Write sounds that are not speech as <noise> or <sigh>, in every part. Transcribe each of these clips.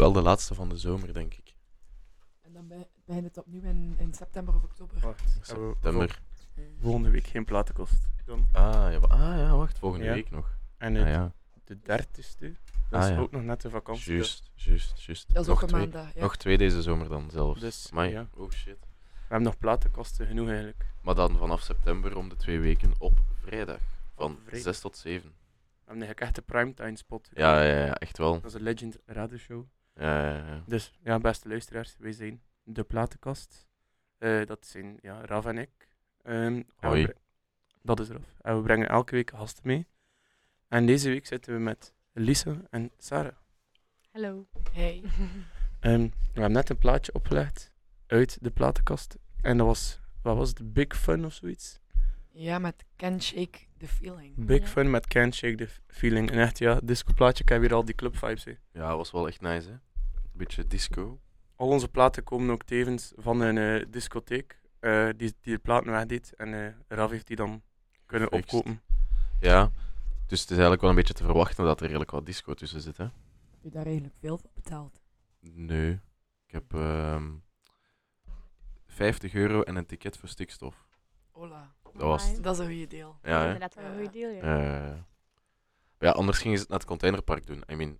Wel de laatste van de zomer, denk ik. En dan be- begint het opnieuw in, in september of oktober. Wacht, hebben we September. vol- volgende week geen platenkost. Dan. Ah ja, wa- ah, ja wacht. Volgende Ja. week nog. En Ah, de, ja. de dertigste, dat Ah, is ja. ook nog net de vakantie. Juist, juist, juist. Dat is nog ook een twee, maandag. Ja. Nog twee deze zomer dan zelfs. Dus, Amai. ja. Oh shit. We hebben nog platenkosten genoeg eigenlijk. Maar dan vanaf september om de twee weken op vrijdag. Van Op vrijdag. 6 tot 7. We hebben eigenlijk echt de primetime spot. Ja, ja, ja, echt wel. Dat is een Legend radioshow. Ja, ja, ja. Dus ja, beste luisteraars, wij zijn de platenkast. Eh, dat zijn ja, Rav en ik. Ehm, Hoi. Dat is Rav. En we brengen elke week gasten mee. En deze week zitten we met Lisa en Sarah. Hallo. Hey. <laughs> Ehm, we hebben net een plaatje opgelegd uit de platenkast. En dat was, wat was het, Big Fun of zoiets? Ja, met Can Shake the Feeling. Big Ja. Fun met Can't Shake the Feeling. En echt, ja, disco plaatje, ik heb hier al die club vibes. hè. Ja, was wel echt nice, hè? Beetje disco. Al onze platen komen ook tevens van een eh, discotheek eh, die, die de platen wegdeed. En eh Rav heeft die dan kunnen opkopen. Ja. Dus het is eigenlijk wel een beetje te verwachten dat er redelijk wat disco tussen zit, hè? Heb je daar eigenlijk veel voor betaald? Nee. Ik heb ehm 50 euro en een ticket voor stikstof. Hola. Dat was het. Dat is een goede deel. Ja, inderdaad wel een goede deal, ja. Eh, ja, anders gingen ze het naar het containerpark doen. I mean,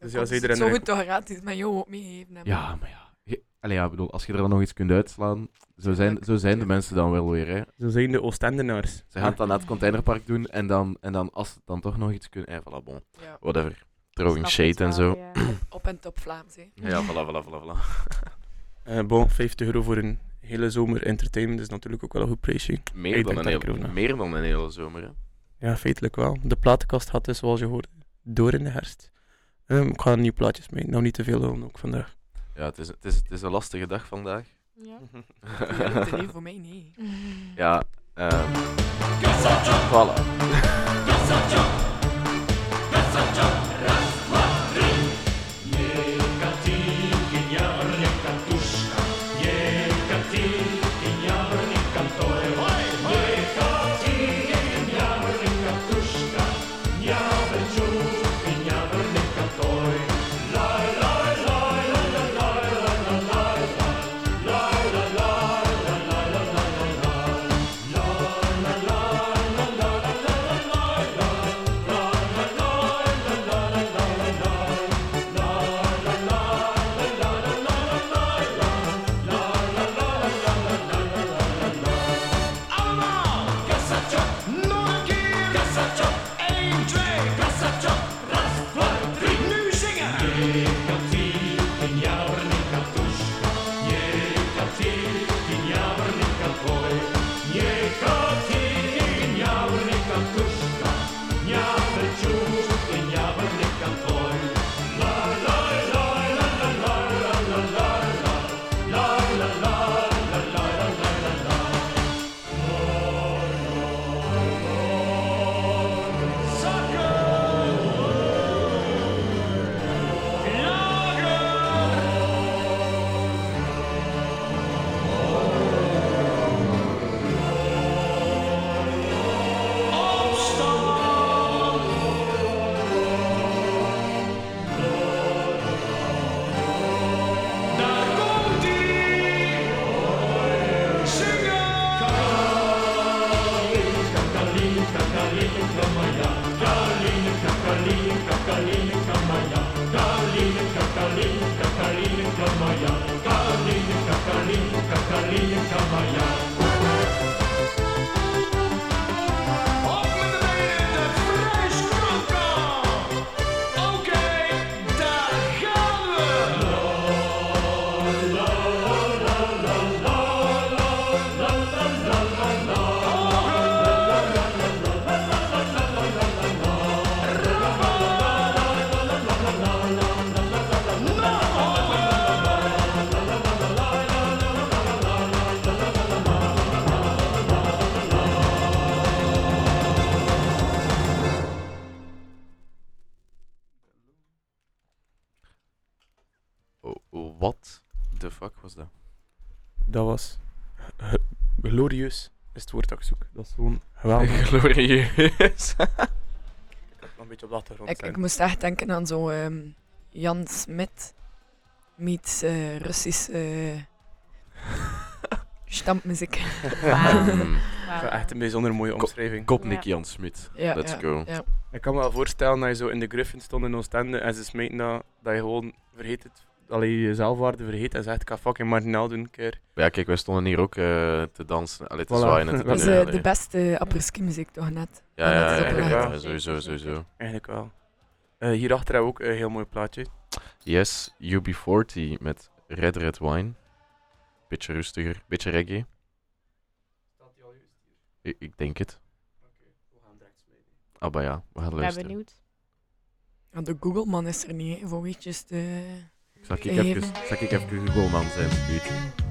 Dus ja, er het zo goed toch gratis met jou ook meegeven hebben. ja, maar ja. Je- Allee, ja, ik bedoel, als je er dan nog iets kunt uitslaan, zo zijn, zo zijn de mensen dan wel weer, hè. Zo zijn de Oostendenaars. Ze gaan het dan naar het containerpark doen en dan, en dan als ze dan toch nog iets kunnen... Eh, voilà, bon. Ja. Whatever. Throwing Snap het shade en wel, zo. ja. Op en top Vlaams, hè. Ja, voilà, voilà, voilà, voilà. Eh bon, 50 euro voor een hele zomer entertainment is natuurlijk ook wel een goed prijsje. Meer Ik dan, denk een daar hele, meer dan een hele zomer, hè. Ja, feitelijk wel. De platenkast had dus, zoals je hoorde, door in de herfst. Ehm, ik ga nieuwe plaatjes mee. Nou, niet te veel lullen ook vandaag. Ja, het is, het, is, het is een lastige dag vandaag. Ja. <laughs> Ja, nee, voor mij nee. ja, ehm voilà. Geweldig. <laughs> Glorieus. Dan beetje op de Ik, zijn. ik moest echt denken aan zo ehm, Jan Smit meets eh Russische <laughs> stampmuziek. Wauw. Mm, Ja, echt een bijzonder mooie Ko- omschrijving. Kopnik Ja. Jan Smit. Ja, Let's ja, go. Ja. Ik kan me wel voorstellen dat je zo in de Griffin stond in Oostende en ze smeten dat, dat je gewoon vergeet het, allee, je zelfwaarde vergeet en zegt ik ga fucking marginaal doen een keer. Ja, kijk, wij stonden hier ook eh, te dansen. Allee, te Voilà. zwaaien en te <laughs> Dat is, eh, de beste apres-ski muziek toch net. Ja, Ja, ja, dat is ja, ja, sowieso, sowieso. Eigenlijk wel. Eh, hierachter hebben we ook een heel mooi plaatje. Yes, UB40 met Red Red Wine. Beetje rustiger, beetje reggae. Ik, ik denk het. Ah, maar ja, we gaan Ik ben luisteren. benieuwd. Ja, de Google-man is er niet, voor weetjes te... Zal ik even, zal ik even Google man zijn? Goed.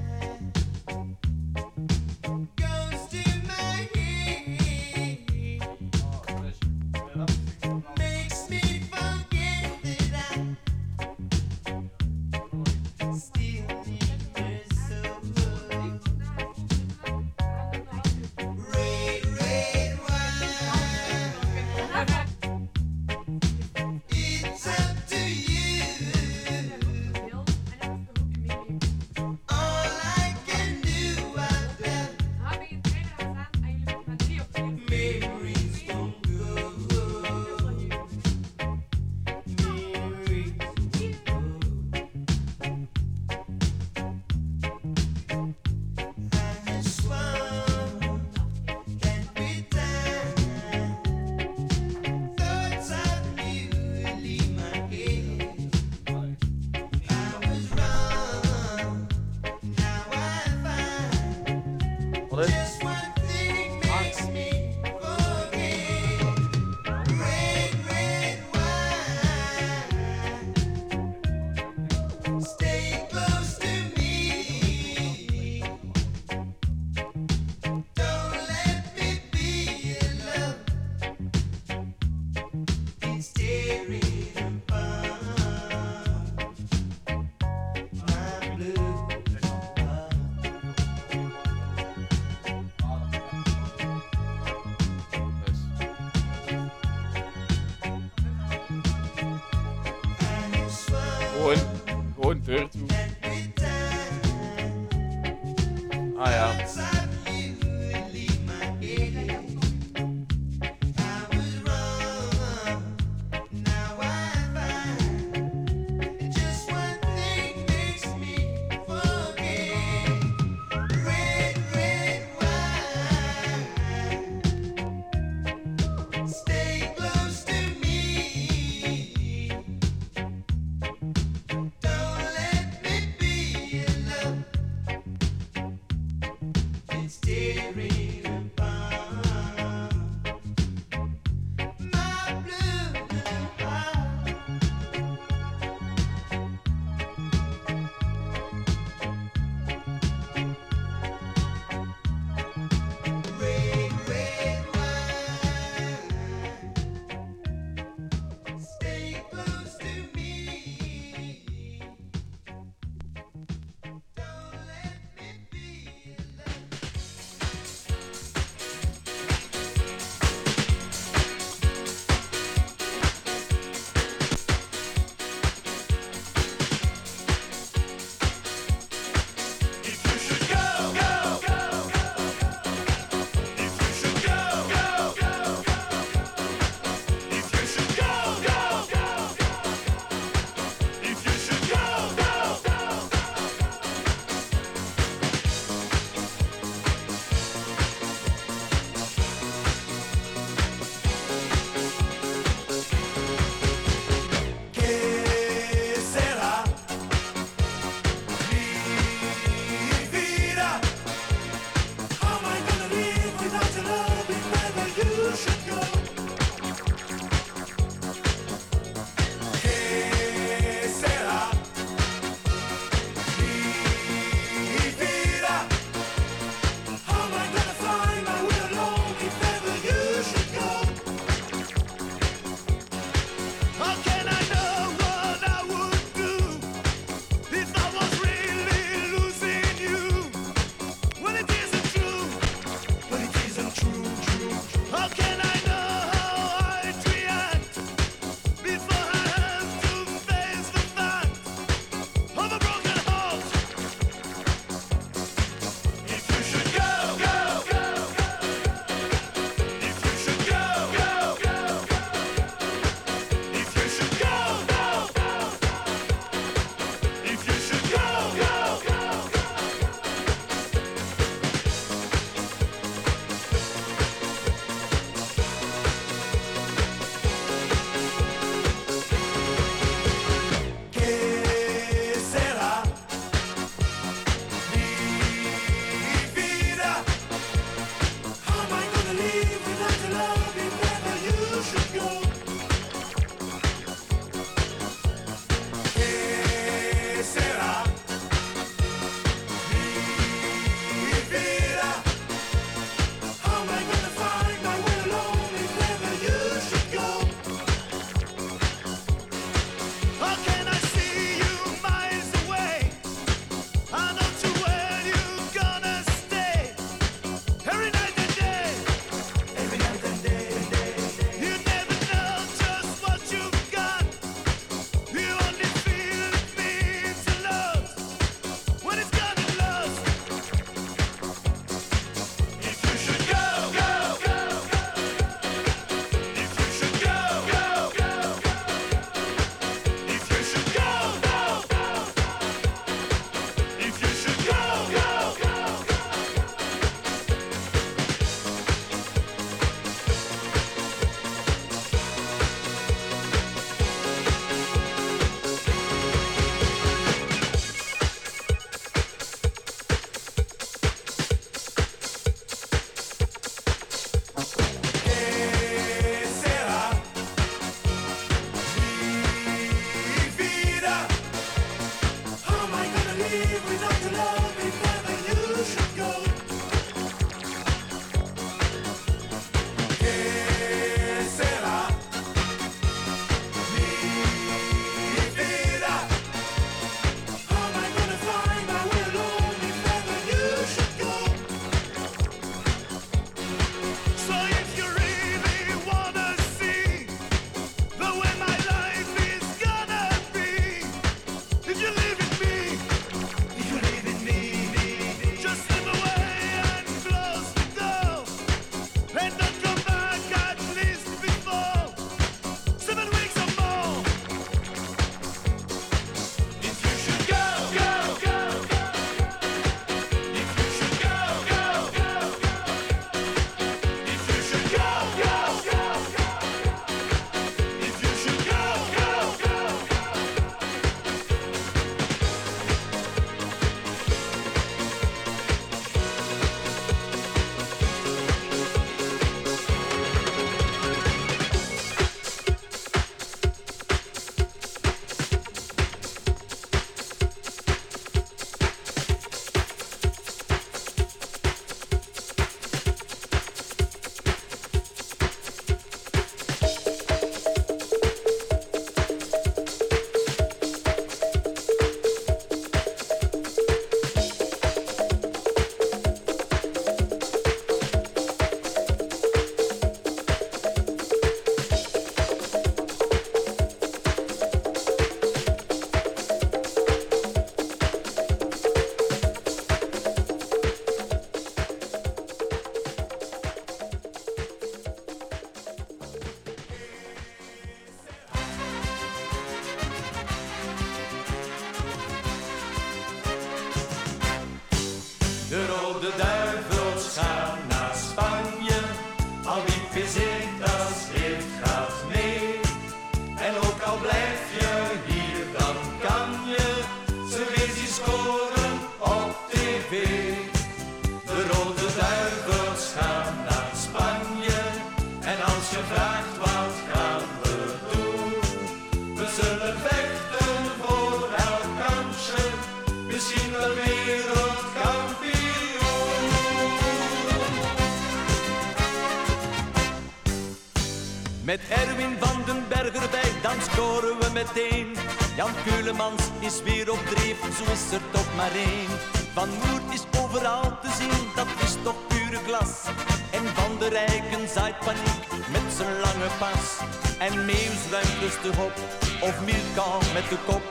Pas. En Meeuws ruimt rustig op, of Milka met de kop.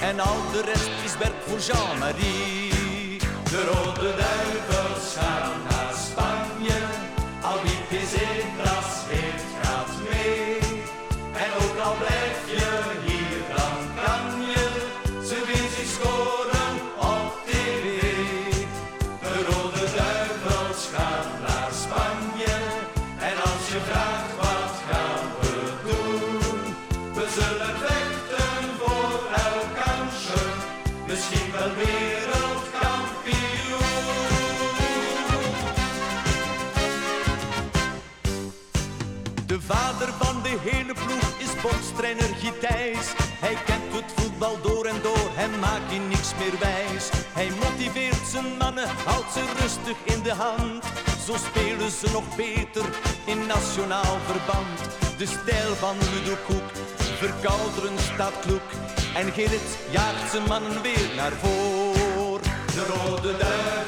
En al de rest is werk voor Jean-Marie. De rode duivels gaan naar Spanje, al wie Pizetras heeft Hij kent het voetbal door en door, hem maakt hij niks meer wijs. Hij motiveert zijn mannen, houdt ze rustig in de hand. Zo spelen ze nog beter in nationaal verband. De stijl van Ludo Koek, verkouderen staat kloek. En Gerrit jaagt zijn mannen weer naar voor. De rode duivels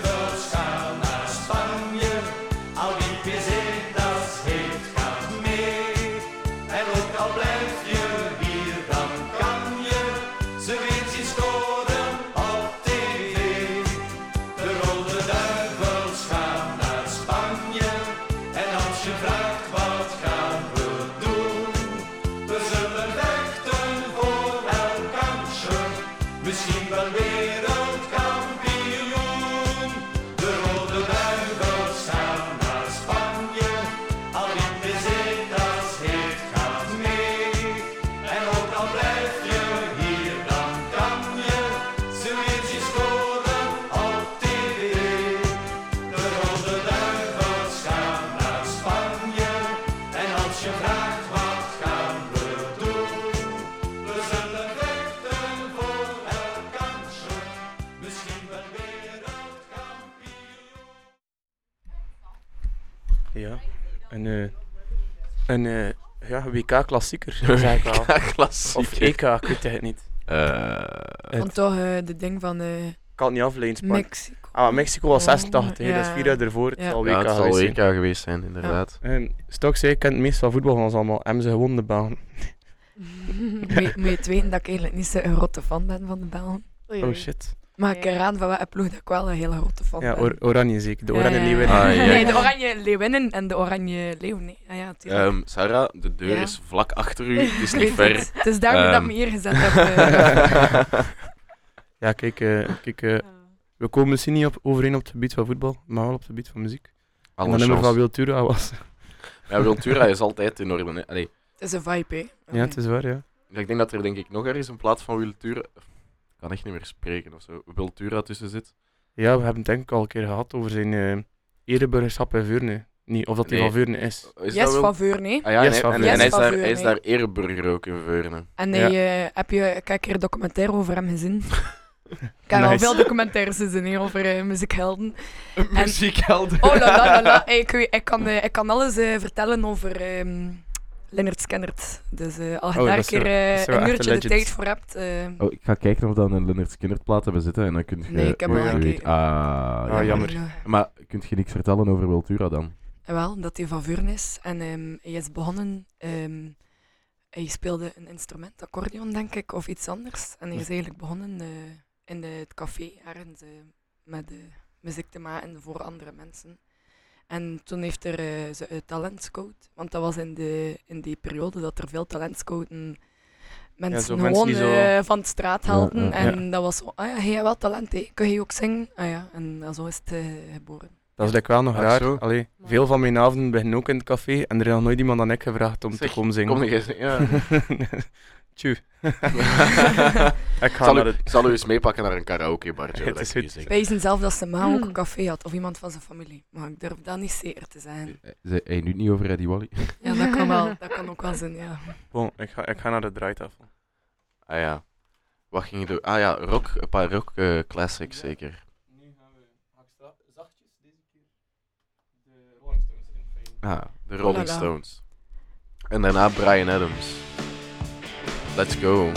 Ja. Een, eh, een eh, ja, WK-klassieker, zeg ik wel. Klassiek. Of EK, ik weet het niet. Eh, Want toch de ding van eh, Ik kan het niet afleiden, Spanje. Mexico. Ah, Mexico was 86, hè, dat is Ja. vier jaar ervoor. Het Ja. zal WK ja, het zal geweest WK zijn. geweest zijn, inderdaad. En Stok zei, ik ken het meest van voetbal van ons allemaal. Hebben ze gewonnen de baan? <laughs> Moet moet je het weten dat ik eigenlijk niet zo'n grote fan ben van de Belgen. Oh shit. Maar ik raad van ploeg dat ik wel een hele grote fan Ja, ben. or- oranje zeker. De oranje leeuwen. Ah, ja. Nee, de oranje leeuwinnen en de oranje leeuw. Nee. Ah, ja. Ehm, Sarah, de deur Ja. is vlak achter u. Het is Ik <laughs> niet ver. Het. het is daarom dat ik Ehm. me hier gezet heb. eh. <laughs> Ja, kijk, eh, kijk eh, we komen misschien niet op, overeen op het gebied van voetbal, maar wel op het gebied van muziek. Alle en dat nummer van. Wiltura was... Ja, Wiltura is altijd in orde. hè. Allee, het is een vibe, hè. Ja, het is waar, ja. ik denk dat er denk ik nog ergens in plaats van Wiltura... Ik kan echt niet meer spreken of zo. Wiltura tussen zit. Ja, we hebben het denk ik al een keer gehad over zijn eh ereburgerschap in Veurne. Niet, of dat hij Nee. van Veurne is. Is Yes dat wel- van Veurne. Ah ja, Yes en, van en, Veurne. en hij, is daar, hij is daar ereburger ook in Veurne. En Ja. hij, eh, heb je ik heb een keer een documentaire over hem gezien. <laughs> Ik heb al veel documentaires gezien hè, over eh, muziekhelden. <laughs> Muziekhelden. Oh la la la la. Ik, kan, ik kan alles eh, vertellen over ehm Leonard Skennert. Dus eh, als je Oh, daar keer eh, een uurtje een de tijd voor hebt. eh, Oh, ik ga kijken of dan een Leonard Skinner plaat hebben zitten en dan kun je... Nee, ik heb al gekeken. weet. Ah, Ah, jammer. jammer. Maar kunt je niks vertellen over Wiltura dan? wel, dat hij van Veurne is. En ehm, hij is begonnen... ehm, hij speelde een instrument, accordeon denk ik, of iets anders. En hij is eigenlijk begonnen eh, in de, het café ergens met muziek te maken voor andere mensen. En toen heeft er eh, ze een talentscout, want dat was in, de, in die periode dat er veel talentscouten mensen gewoon mensen die zo- eh, van de straat Ja, haalden. ja. en dat was zo, ah ja, hij heeft wel talent, hè. kun je ook zingen? Ah ja, en zo is het eh, geboren. Dat is like wel nog raar. Allee, veel van mijn avonden beginnen ook in het café en er is nog nooit iemand aan ik gevraagd om Zeg, te komen zingen. Kom nog eens. Ja. <laughs> Tjoe. <laughs> ik ga zal naar u, het... ik zal u eens meepakken naar een karaokebartje. <laughs> Het dat is goed. Wij zelf dat zijn ma ook Hmm. een café had, of iemand van zijn familie. Maar ik durf dat niet zeker te zijn. Zei hij nu niet over Eddie Wally? <laughs> Ja, dat kan, wel, dat kan ook wel zijn, ja. Bon, ik, ga, ik ga naar de draaitafel. Ah ja. Wat ging je doen? Ah ja, rock, een paar rock eh, classics zeker. Nu gaan we zachtjes deze keer de Rolling Stones in Ah, de Rolling la la. Stones. En daarna Brian Adams. Let's go.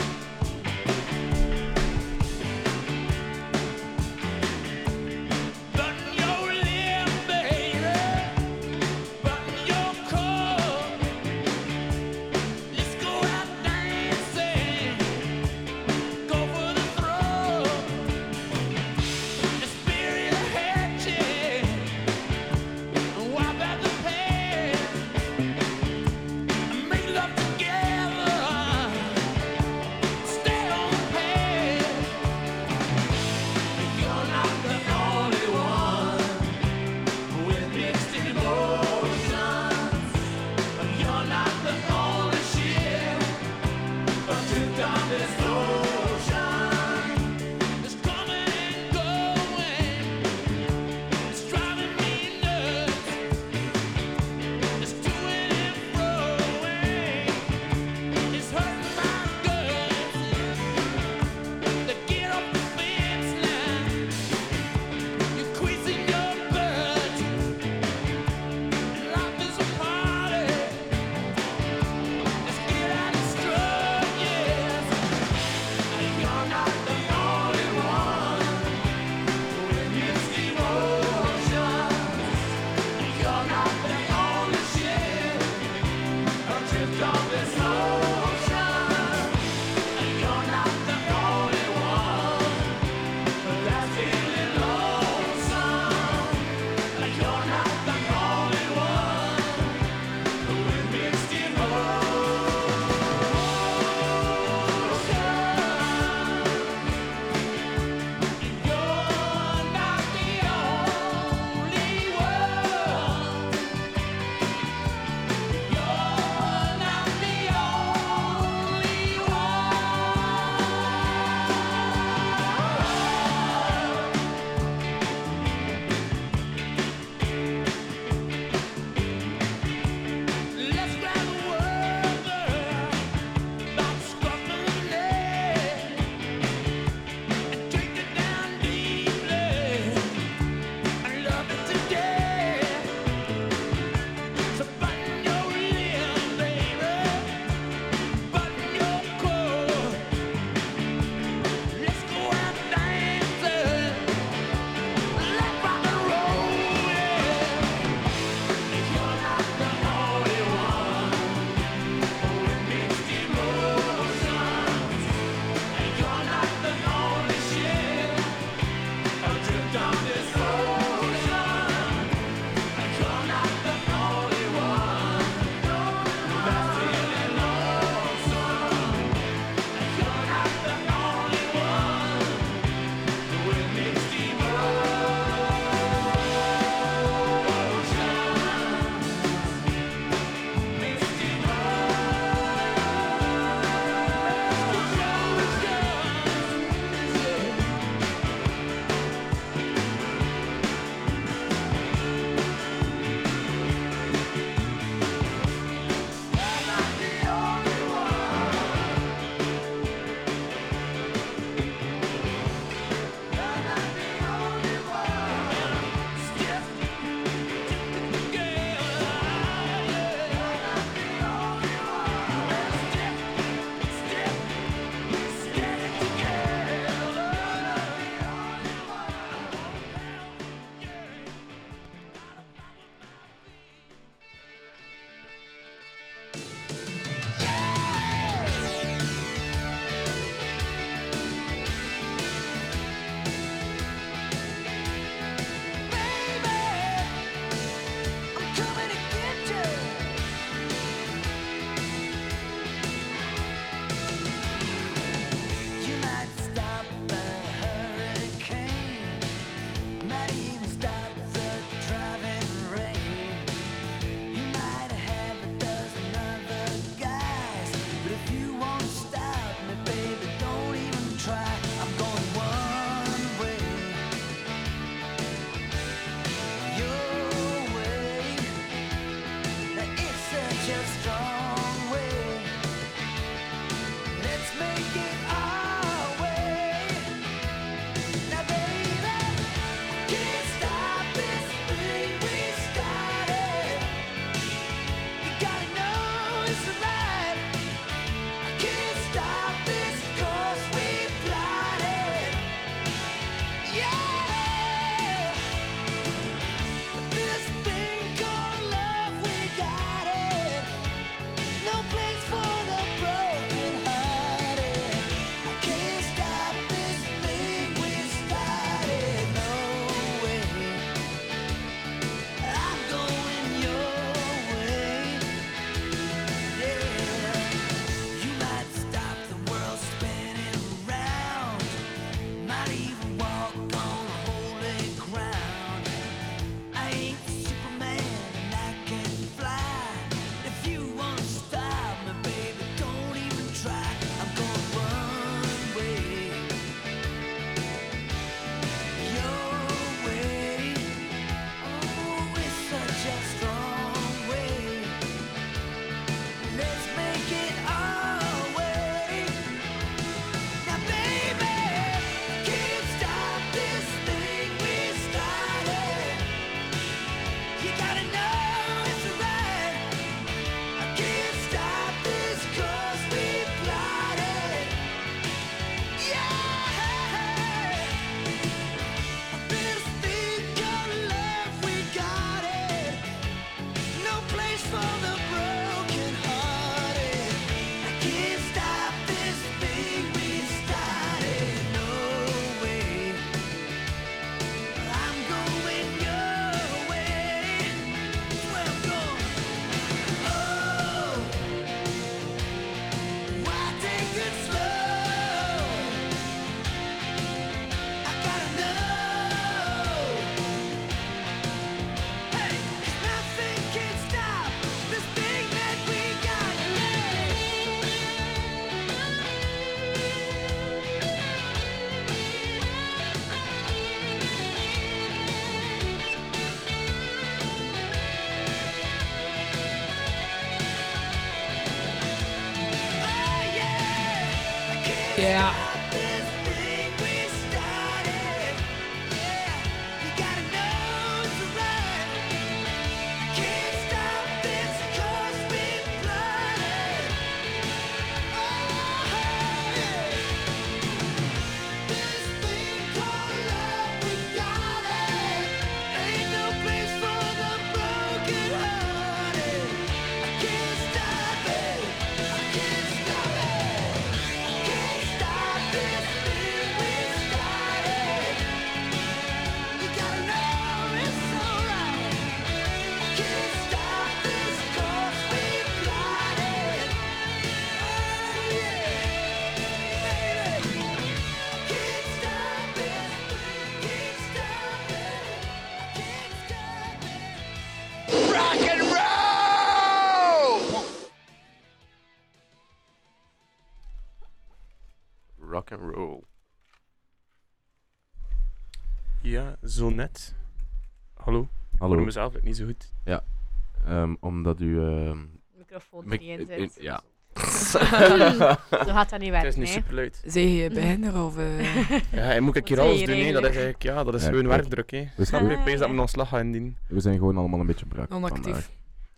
Ehm, Microfoon mic- niet in ja. <laughs> Zo gaat dat niet Het is werken, niet hè. super luid. Zeg je beginner of... eh, <laughs> Ja, en moet ik hier alles doen? hè? Dat is eigenlijk? ja, dat is Ja, gewoon werkdruk. Hè. Dus Snap we, je? Ik pees dat ja. mijn ontslag ga indienen. we zijn gewoon allemaal een beetje brak Non-actief. vandaag.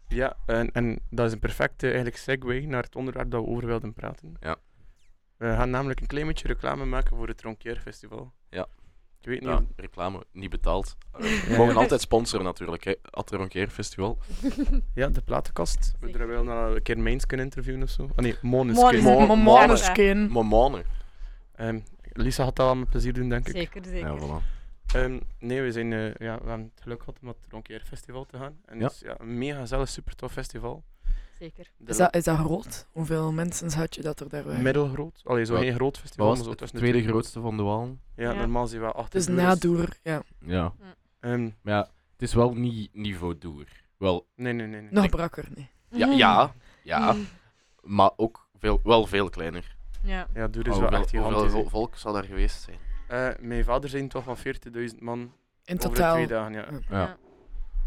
Ja, en, en dat is een perfecte eigenlijk segue naar het onderwerp dat we over wilden praten. Ja. We gaan namelijk een klein beetje reclame maken voor het Tronkier Festival. Ja. Ik weet niet Ja, of- reclame, niet betaald. <laughs> We Ja. mogen altijd sponsoren natuurlijk, hè. Atteronkeer Festival. <laughs> Ja, de platenkast. We er wel naar een keer Mains kunnen interviewen of zo. Ah nee, Måneskin. Måneskin. Mo- Mo- Mo- Måneskin. Momone. Ehm, Lisa had dat wel met plezier doen, denk ik. Zeker, zeker. Ja, voilà. Ehm, nee, we, zijn, eh, ja, we hebben het geluk gehad om naar het Tronkier Festival te gaan. En Ja. het is ja, een mega gezellig, super tof festival. Zeker. Is dat, is dat groot? Hoeveel mensen had je dat er daar waren? middelgroot. Allee, zo geen groot festival. was maar zo het tussen tweede twee. grootste van de Walen? Ja, Ja. normaal zijn we achter Dus na door, ja. Ja. Ehm, Maar ja, het is wel niet niveau door. Wel, nee, nee, nee. nee. Nog brakker, nee. ja, ja, ja maar ook veel, wel veel kleiner. Ja. Ja, Doer is Oh, wel hoeveel, echt gigantisch. hoeveel volk zal daar geweest zijn? Eh, mijn vader zei toch van 40.000 man In totaal. twee dagen. Ja. Ja.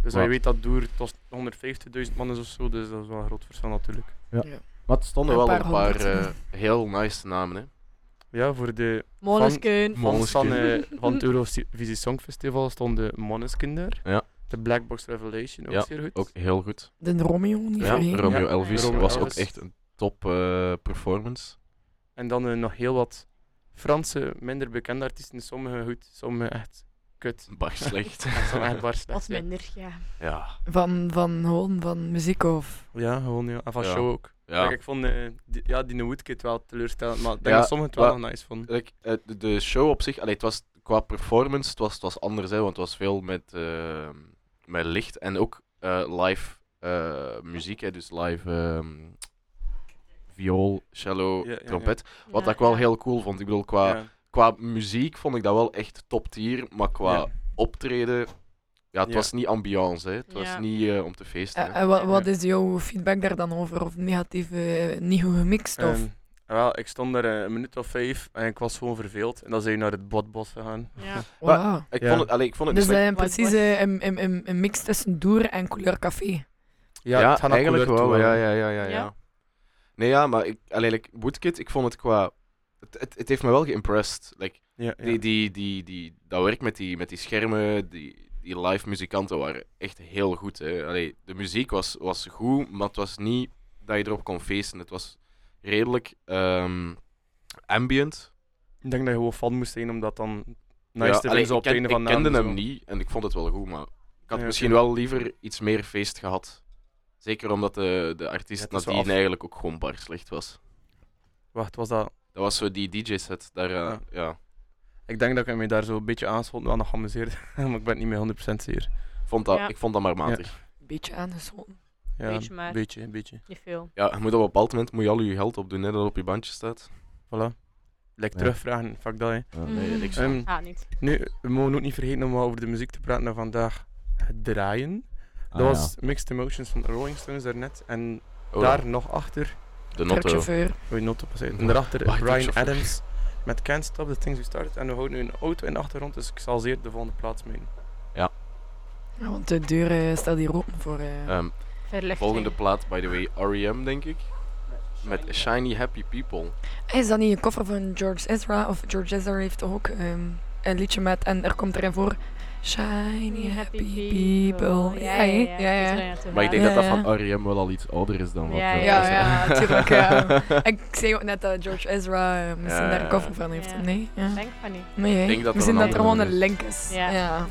Ja. Dus Maar- je weet dat Doer tot 150.000 man is of zo, dus dat is wel een groot verschil natuurlijk. Maar het stonden Een wel paar een paar honderd. eh, heel nice namen, hè. Ja, voor de Måneskin. fans van, eh, <laughs> van het Eurovisie Songfestival stonden Måneskin daar. Ja. De Black Box Revelation, ook Ja, zeer goed. Ook heel goed. De Romeo, niet Ja, vergeten. Romeo Ja. Elvis Romeo was Elvis. ook echt een top eh, performance. En dan eh, nog heel wat Franse, minder bekende artiesten. Sommige goed, sommige echt kut. Bar slecht. <laughs> Echt bar slecht. Wat minder, ja. ja. Van, van, gewoon van muziek of... Ja, gewoon ja. En van Ja. show ook. Ja. Ik vond eh, die, ja, die Woodkid wel teleurstellend, maar ik denk Ja, dat sommigen het wel maar- nog nice vonden. Like, eh, de, de show op zich, allee, het was qua performance, het was, het was anders, hè, want het was veel met, eh, met licht en ook eh, live eh, muziek, hè, dus live ehm, viool, cello, Ja, ja, trompet. Wat Ja, ik wel ja. heel cool vond. Ik bedoel, qua, Ja. Qua muziek vond ik dat wel echt top tier, maar qua Ja. optreden, ja, het Ja. was niet ambiance, hè. het was niet eh, om te feesten. En, hè. en wat, wat is jouw feedback daar dan over? Of negatief, eh, niet goed gemixt? Of? Ehm, wel, ik stond daar eh, een minuut of vijf en ik was gewoon verveeld. En dan zijn we naar het Botbos gegaan. Ja. <laughs> Wow. ik, ja. vond het, allee, ik vond het Dus precies eh, een, een, een, een mix tussen Doer en Couleur Café. Ja, het gaat eigenlijk wel. toe Ja, ja, ja, ja, ja. Ja? Nee, ja, maar ik, allee, like, Woodkid, ik vond het qua... Het, het, het heeft me wel geïmpressed. Like, Ja, ja. die, die, die, die, dat werk met die, met die schermen, die, die live muzikanten waren echt heel goed. Hè. Allee, de muziek was, was goed, maar het was niet dat je erop kon feesten. Het was redelijk ehm, ambient. Ik denk dat je gewoon fan moest zijn om dat dan nice Ja, te allee, op het ken- einde van ik de kende hem zo. niet en ik vond het wel goed, maar ik had Ja, misschien wel liever iets meer feest gehad. Zeker omdat de, de Ja, artiest wel nadien eigenlijk ook gewoon bar slecht was. Wacht, was dat... Dat was zo die DJ-set. Daar, eh, Ja. ja. Ik denk dat ik me daar zo een beetje aanschoten wel nog geamuseerd. <laughs> maar ik ben het niet meer 100% zeker. Vond dat, Ja. Ik vond dat maar matig. Een beetje aangeschoten. Ja, Beetje maar. beetje, een beetje. Niet veel. Ja, je moet op een bepaald moment moet je al je geld opdoen, hè, dat op je bandje staat. Voilà. Ja. terugvragen, fuck dat. hè. nee, Mhm. niks. Ehm, Ah, niet. nu, we mogen ook niet vergeten om over de muziek te praten naar vandaag. Het draaien. Ah, Dat was Mixed Emotions van de Rolling Stones daarnet. En Oh, daar nog achter, de notto. Je noten passeren. En daarachter Wacht, Brian truckchauffeur. Adams met Can't Stop the Things We Started. En we houden nu een auto in de achtergrond, dus ik zal zeer de volgende plaats meenemen. Ja, want de deur eh, staat hier open voor... eh, Ehm, Verlichting. volgende plaat, by the way, R.E.M. denk ik. met Shiny Happy People. Is dat niet een koffer van George Ezra? Of George Ezra heeft ook ehm, een liedje met, en er komt erin voor, Shiny happy people. Ja, ja, ja. Maar ik denk Ja, dat dat van R.E.M. wel al iets ouder is dan wat... Ja, Ja, ja, <laughs> tuurlijk. Ja. Ik zei ook net dat George Ezra misschien Ja, daar een koffer van heeft. Ja. Nee, ja. Denk van niet. nee? Ik denk dat er misschien een dat er gewoon een link is. Ja. ja.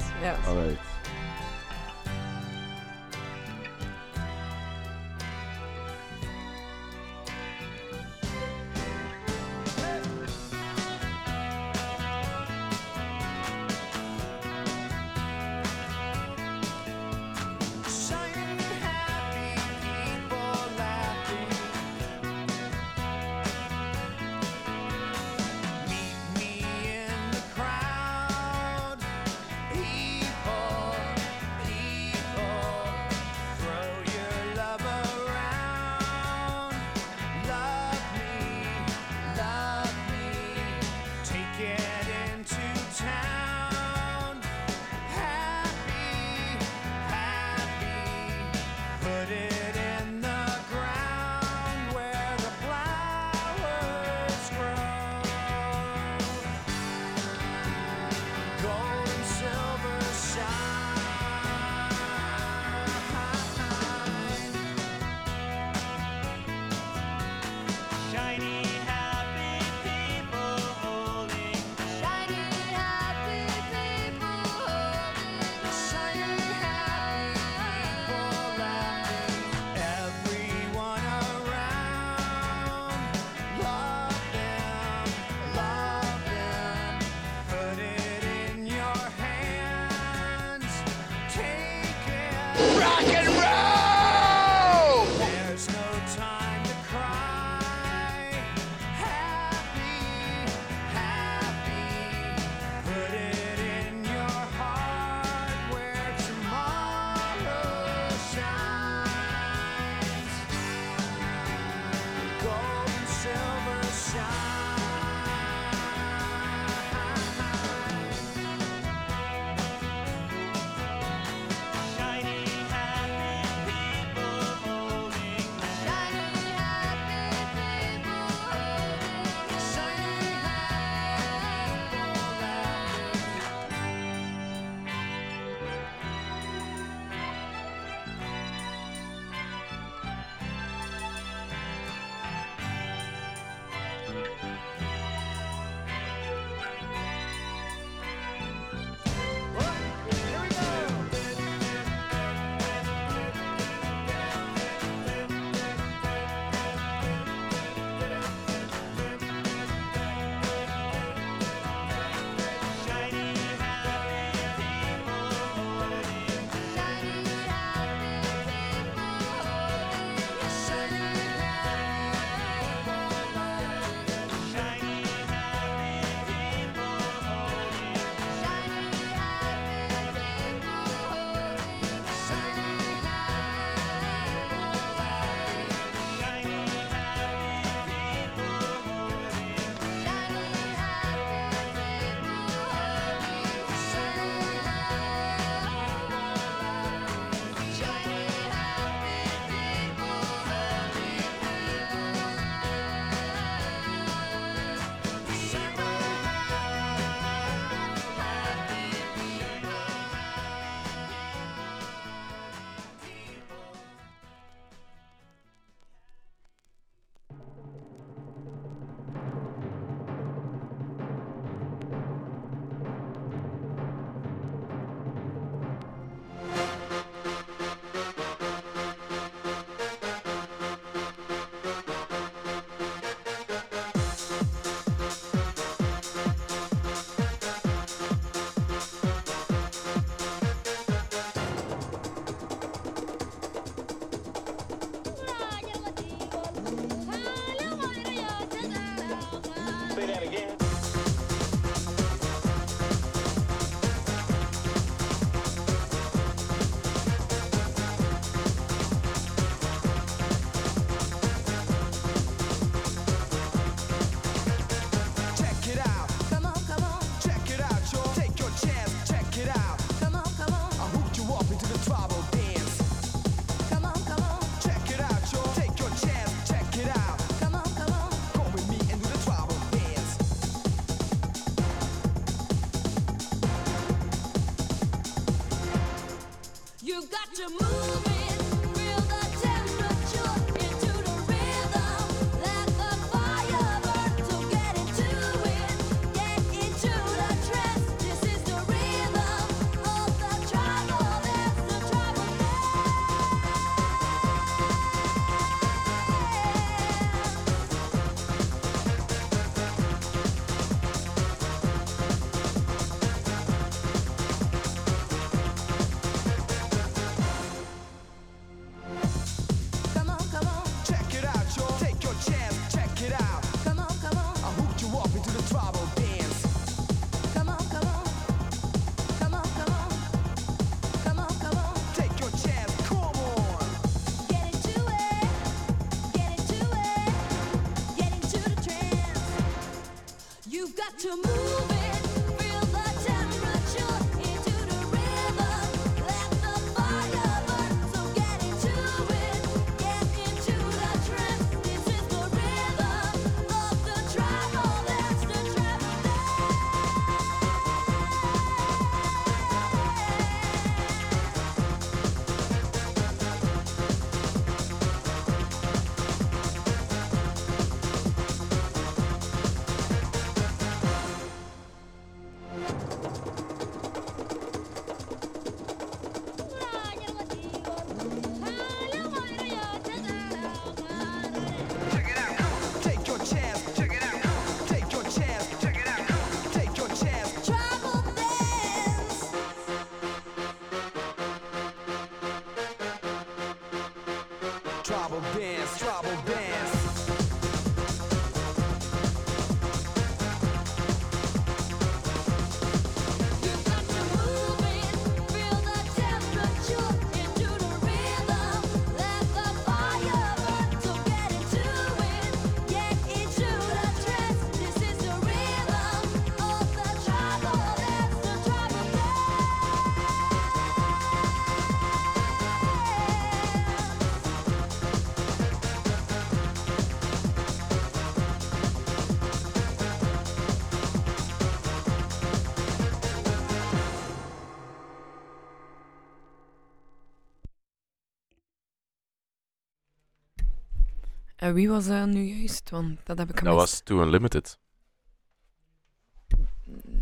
Wie was dat nu juist? Want dat heb ik Dat was Too Unlimited.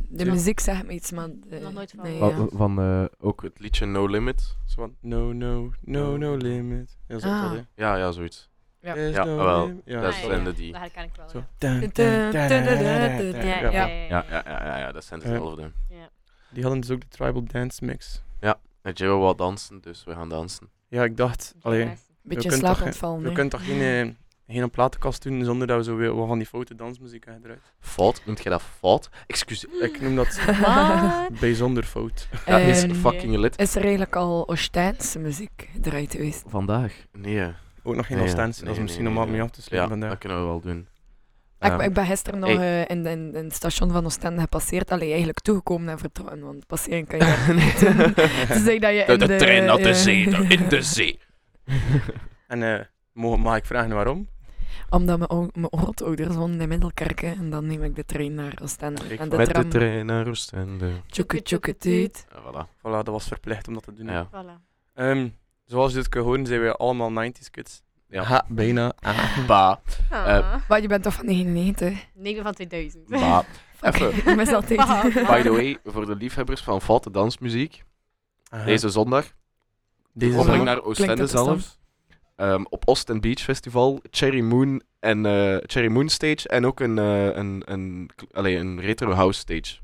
De muziek zegt me iets, maar... Nog nooit van. nee, Van ook het liedje No Limit. Zo van, no, no, no, no limit. Ja, zo ah. ja, ja, zoiets. Ja. Ja, wel, Ja, dat zijn de die. Dat herken ik wel. Ja. Ja, Ja, ja, dat zijn dezelfde. Die hadden dus ook de tribal dance mix. En Joe wel dansen, dus we gaan dansen. Ja, ik dacht, alleen, Beetje Je kunt toch- slaapontval, je kunt toch geen eh, geen platenkast doen zonder dat we zo weer wat van die foute dansmuziek hebben eruit. Fout, noemt jij dat fout? Excuseer. Ik noem dat <laughs> bijzonder fout. <laughs> Dat is Ehm, fucking lit. Is er eigenlijk al Oostijnse muziek eruit geweest? Vandaag? Nee. Ook nog geen Nee, Oostense, nee, dat is nee, misschien nee, om wat nee. mee af te Ja, sluiten vandaag. dat kunnen we wel doen. Ik, Ehm, ik ben gisteren nog hey. eh, in, in, in het station van Oostende gepasseerd. Allee, eigenlijk toegekomen en vertrokken, want passeren kan je <laughs> niet doen. Ze zei dat je de, in de de... trein naar de eh, zee, in de zee. En eh, mag, mag ik vragen waarom? Omdat mijn, mijn grootouders wonen in Middelkerken en dan neem ik de trein naar Oostende. En de Met tram... de trein naar Oostende. Tjoeke tjoeke tuut. Ja, voilà. Voilà, dat was verplicht om dat te doen. Ja. Voilà. Ehm, zoals je dit kunt horen, zijn we allemaal 90s kids. Ja. Ha, bijna. Ah. <laughs> Ba, Ah. Maar je bent toch van 99? Nee, <laughs> <laughs> ik ben van 2000. ba. Even. mis altijd. By the way, voor de liefhebbers van foute dansmuziek, deze zondag, Deze zondag. naar Oostende Klinkt ehm, op Oost Beach Festival, Cherry Moon en eh, Cherry Moon Stage en ook een, eh, een, een, allee, een retro house stage.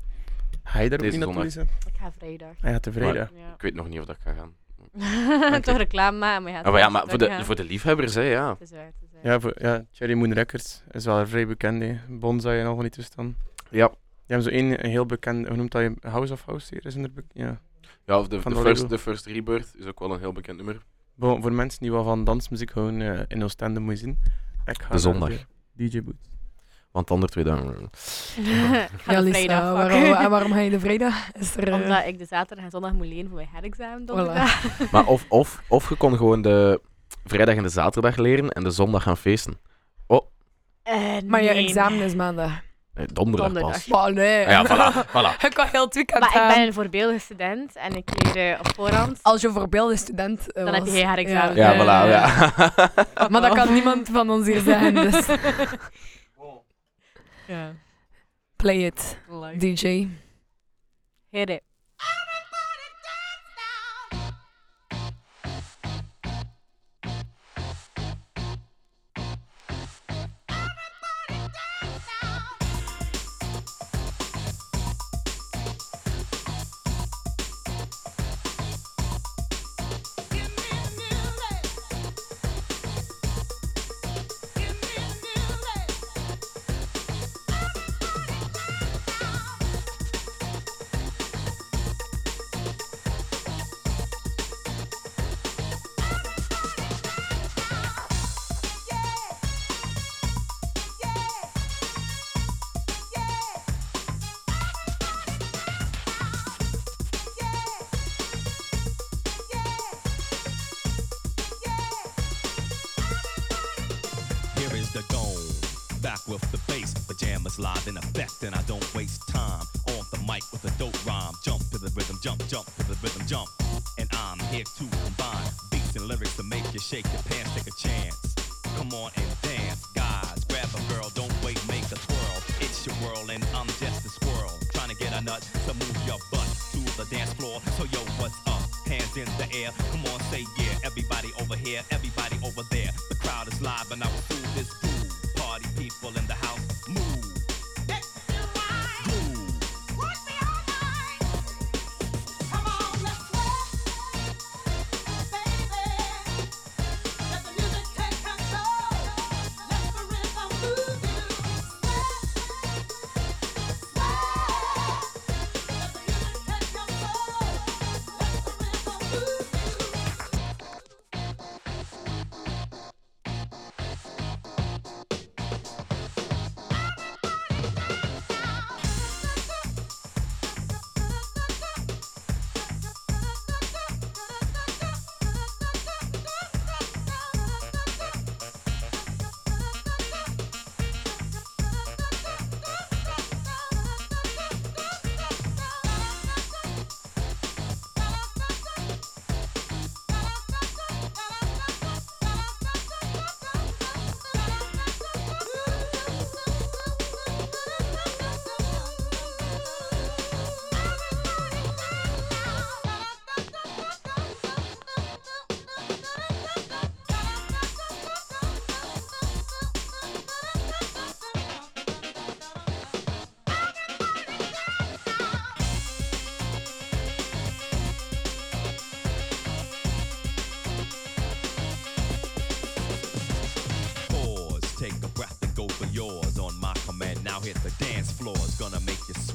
Ga je daar ook niet naartoe. Lisa? Ik ga vrijdag. Hij gaat te vrijdag. Ja. Ik weet nog niet of dat ga gaan. <laughs> Toch reclame maken, maar je Ah, maar ja, maar voor de, gaan. voor de liefhebbers, hè, ja. Het is waar, het is waar. Ja, voor, ja, Cherry Moon Records is wel vrij bekend. hè. Bonsai en al van die toestanden. Ja, Die hebben zo één een heel bekend, hoe noemt dat je? House of House hier? Is in er ja. ja of de, de, de first, de First Rebirth is ook wel een heel bekend nummer. Bon, voor mensen die wel van dansmuziek houden eh, in Oostende moet je zien. Ik ga De zondag. de DJ Boots. Want de andere twee dagen... <laughs> ik ga Ja, de Lisa, vrijdag waarom, pakken. en waarom ga je de vrijdag? Is er... eh, Omdat ik de zaterdag en zondag moet leren voor mijn herexamen. <laughs> Maar of, of, of je kon gewoon de vrijdag en de zaterdag leren en de zondag gaan feesten. Eh, Maar je examen is maandag. Nee, donderdag, Donderdag. pas. Maar nee. Ah ja, voilà, <laughs> voilà. Ik kan heel het weekend Maar ik gaan. ben een voorbeeldige student en ik leer eh, op voorhand. Als je een voorbeeldige student eh, Dan heb je geen herexamen. Ja, eh, voilà, ja. <laughs> Maar dat kan niemand van ons hier zeggen, dus <laughs> ja. play it, DJ. Hit it. back with the bass. Pajamas live in effect, and I don't waste time. On the mic with a dope rhyme. Jump to the rhythm, jump, jump to the rhythm, jump. And I'm here to combine beats and lyrics to make you shake your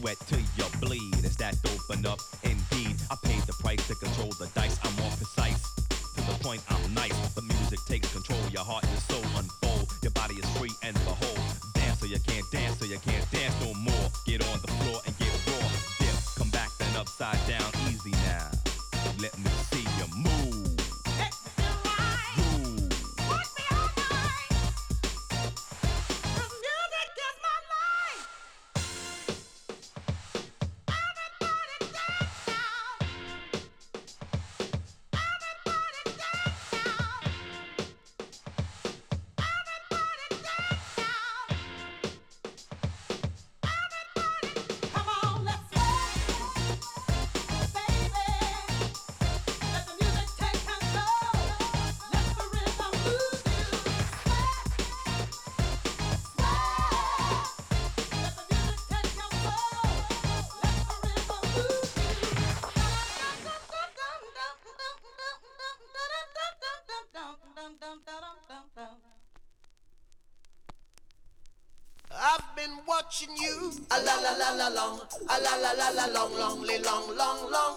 sweat till you bleed. watching you. A la la la la long, a la la la la long, long, long, long, long.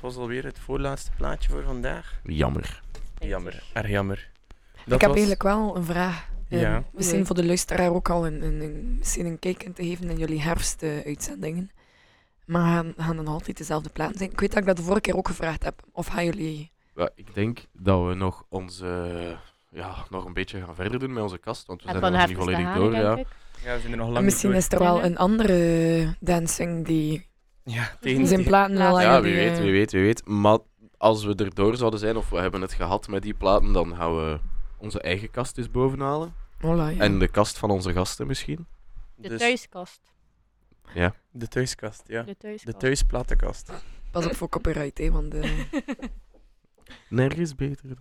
Dat was alweer het voorlaatste plaatje voor vandaag. Jammer. Jammer, erg jammer. ik heb was- eigenlijk wel een vraag. Eh, Ja. misschien Nee. voor de luisteraar ook al een, een, een, misschien een kijk in te geven in jullie herfstuitzendingen. Maar gaan, gaan dan altijd dezelfde platen zijn? Ik weet dat ik dat de vorige keer ook gevraagd heb. Of gaan jullie... Ja, ik denk dat we nog onze... Ja, nog een beetje gaan verder doen met onze kast, want we Het zijn nog niet volledig door. Ja. we zijn er nog lang En misschien is er wel een andere dancing die Ja, tegen zijn platen Ja, Ja, wie weet, wie weet, wie weet. Maar als we erdoor zouden zijn, of we hebben het gehad met die platen, dan gaan we onze eigen kast eens bovenhalen. Voilà, ja. En de kast van onze gasten misschien. De Dus thuiskast. de thuiskast, ja. De thuiskast. De thuisplatenkast. Pas op voor copyright, hè, want eh, <laughs> Nergens beter. <laughs>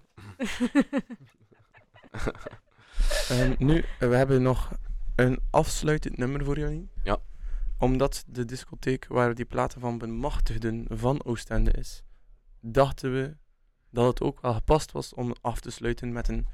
En nu, eh, we hebben nog een afsluitend nummer voor jullie. Ja. Omdat de discotheek waar we die platen van bemachtigden van Oostende is, dachten we dat het ook wel gepast was om af te sluiten met een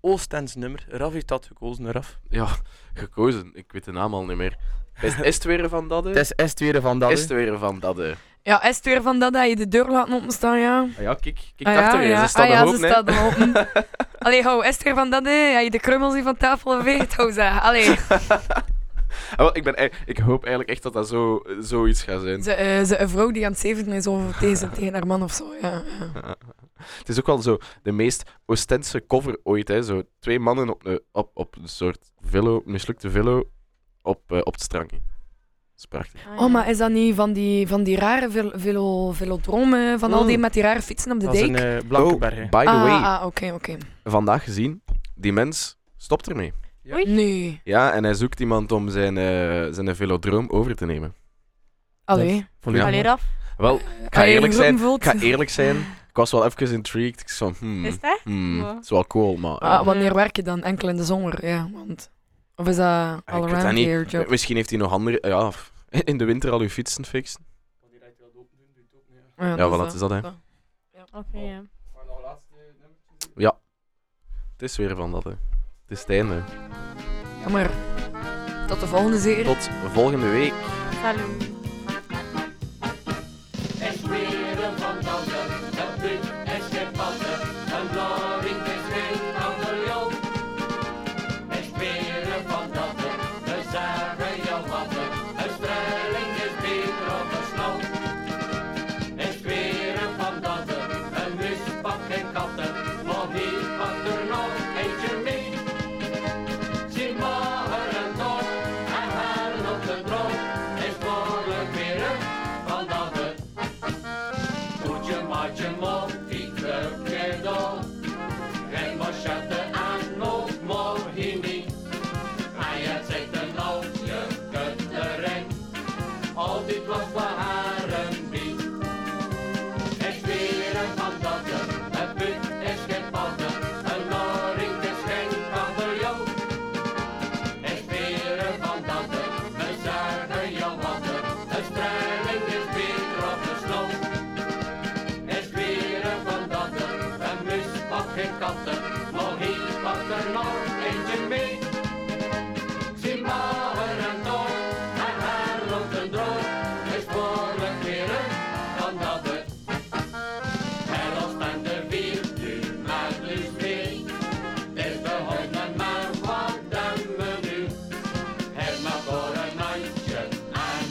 Oostends nummer. Raf heeft dat gekozen, Raf. Ja, gekozen. Ik weet de naam al niet meer. Is, is het weer van hè? Het is Est weer van dat. Is het weer van hè? ja, is het weer van dat dat je de deur laat openstaan, ja? Ah ja, kijk, kijk Ah, achter je. ja. Ze staat ah, er ja, open, ze hè. staat open. <laughs> Allee, hou, is het weer van dat, hè? Ja, je de krummels hier van tafel veegt, hou zeggen. Allee, <laughs> wel, ik, ben, ei- ik hoop eigenlijk echt dat dat zo, zoiets gaat zijn. ze, eh, ze, een vrouw die aan het zevenen is over tegen, <laughs> tegen haar man of zo, ja. ja. <laughs> Het is ook wel zo de meest Oostense cover ooit. Hè. Zo twee mannen op een, op, op een soort velo, mislukte velo op, eh, op het strand. Dat is prachtig. Ah, Oh, maar is dat niet van die, van die rare vel, velo, velodromen, van al die Mm. met die rare fietsen op de Dat is dijk? een eh, hè. Oh, by the ah, way, ah, oké, oké. vandaag gezien, die mens stopt ermee. Ja. Nee, Ja, en hij zoekt iemand om zijn, eh, zijn velodroom over te nemen. allee. Volledig Allee. Raf. Wel, ik ga Allee, eerlijk je zijn. voelt- Ik ga eerlijk zijn. Ik was wel even intrigued. Ik zo, hmm, Is het echt? hmm, Ja. het is wel cool, maar... Ah, ja. wanneer werk je dan? Enkel in de zomer, ja. Want, of is dat Ah, ik all weet dat around niet. job? Misschien heeft hij nog andere... Ja, f- <laughs> in de winter al uw fietsen fixen. Ja, Ja, wat is dat, hè? Oké, ja. Het is weer van dat, hè. Het is het einde. Jammer. Tot de volgende serie. Tot volgende week. Salut.